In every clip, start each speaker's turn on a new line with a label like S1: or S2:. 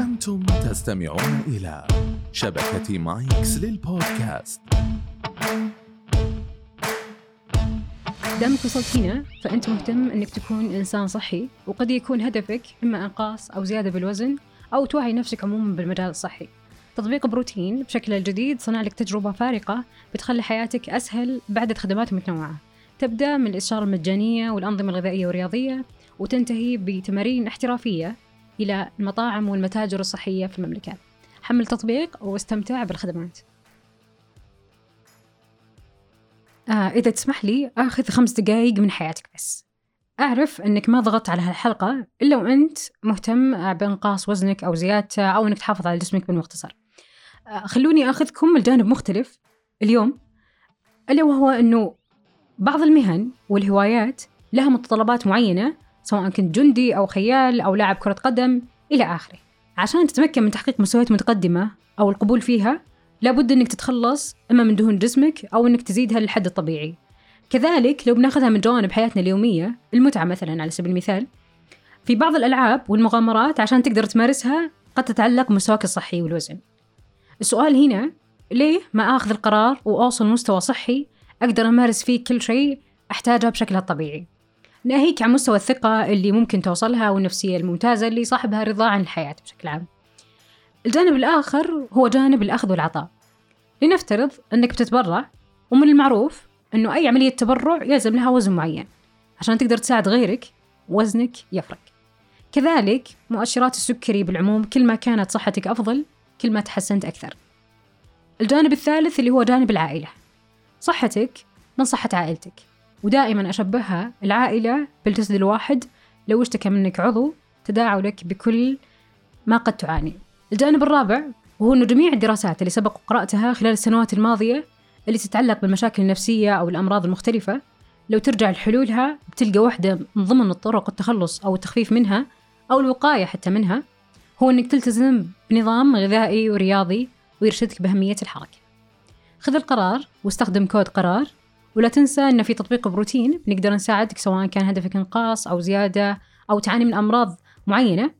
S1: أنتم تستمعون إلى شبكة مايكس للبودكاست.
S2: دامك وصلت هنا فأنت مهتم أنك تكون إنسان صحي وقد يكون هدفك إما إنقاص أو زيادة بالوزن أو توعي نفسك عموما بالمجال الصحي. تطبيق بروتين بشكله الجديد صنع لك تجربة فارقة بتخلي حياتك أسهل بعدد خدمات متنوعة تبدأ من الإشارة المجانية والأنظمة الغذائية والرياضية وتنتهي بتمارين احترافية إلى المطاعم والمتاجر الصحية في المملكة. حمل تطبيق واستمتع بالخدمات. آه إذا تسمح لي آخذ خمس دقايق من حياتك بس. أعرف أنك ما ضغطت على هالحلقة إلا وأنت مهتم بإنقاص وزنك أو زيادته أو أنك تحافظ على جسمك بالمختصر. آه خلوني أخذكم الجانب مختلف اليوم ألا وهو أنه بعض المهن والهوايات لها متطلبات معينة سواء كنت جندي أو خيال أو لاعب كرة قدم إلى آخره. عشان تتمكن من تحقيق مستويات متقدمة أو القبول فيها لابد أنك تتخلص إما من دهون جسمك أو أنك تزيدها للحد الطبيعي. كذلك لو بناخذها من جوانب حياتنا اليومية المتعة مثلا على سبيل المثال في بعض الألعاب والمغامرات عشان تقدر تمارسها قد تتعلق بمستواك الصحي والوزن. السؤال هنا ليه ما آخذ القرار وأوصل مستوى صحي أقدر أمارس فيه كل شيء أحتاجه بشكلها الطبيعي؟ ناهيك عن مستوى الثقة اللي ممكن توصلها والنفسية الممتازة اللي صاحبها رضا عن الحياة بشكل عام. الجانب الآخر هو جانب الأخذ والعطاء. لنفترض أنك بتتبرع ومن المعروف أنه أي عملية تبرع يلزم لها وزن معين. عشان تقدر تساعد غيرك وزنك يفرق. كذلك مؤشرات السكري بالعموم كل ما كانت صحتك أفضل كل ما تحسنت أكثر. الجانب الثالث اللي هو جانب العائلة. صحتك من صحة عائلتك. ودائما أشبهها العائلة بالجسد الواحد. لو اشتكى منك عضو تداعوا لك بكل ما قد تعاني. الجانب الرابع وهو أنه جميع الدراسات اللي سبق وقرأتها خلال السنوات الماضية اللي تتعلق بالمشاكل النفسية أو الأمراض المختلفة لو ترجع لحلولها بتلقى واحدة من ضمن الطرق التخلص أو التخفيف منها أو الوقاية حتى منها هو أنك تلتزم بنظام غذائي ورياضي ويرشدك بأهمية الحركة. خذ القرار واستخدم كود قرار ولا تنسى أن في تطبيق بروتين بنقدر نساعدك سواء كان هدفك إنقاص أو زيادة أو تعاني من أمراض معينة.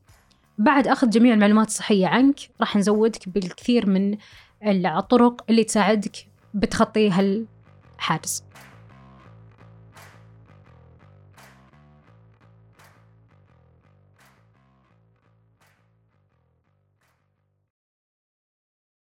S2: بعد أخذ جميع المعلومات الصحية عنك راح نزودك بالكثير من الطرق اللي تساعدك بتخطي هالحاجز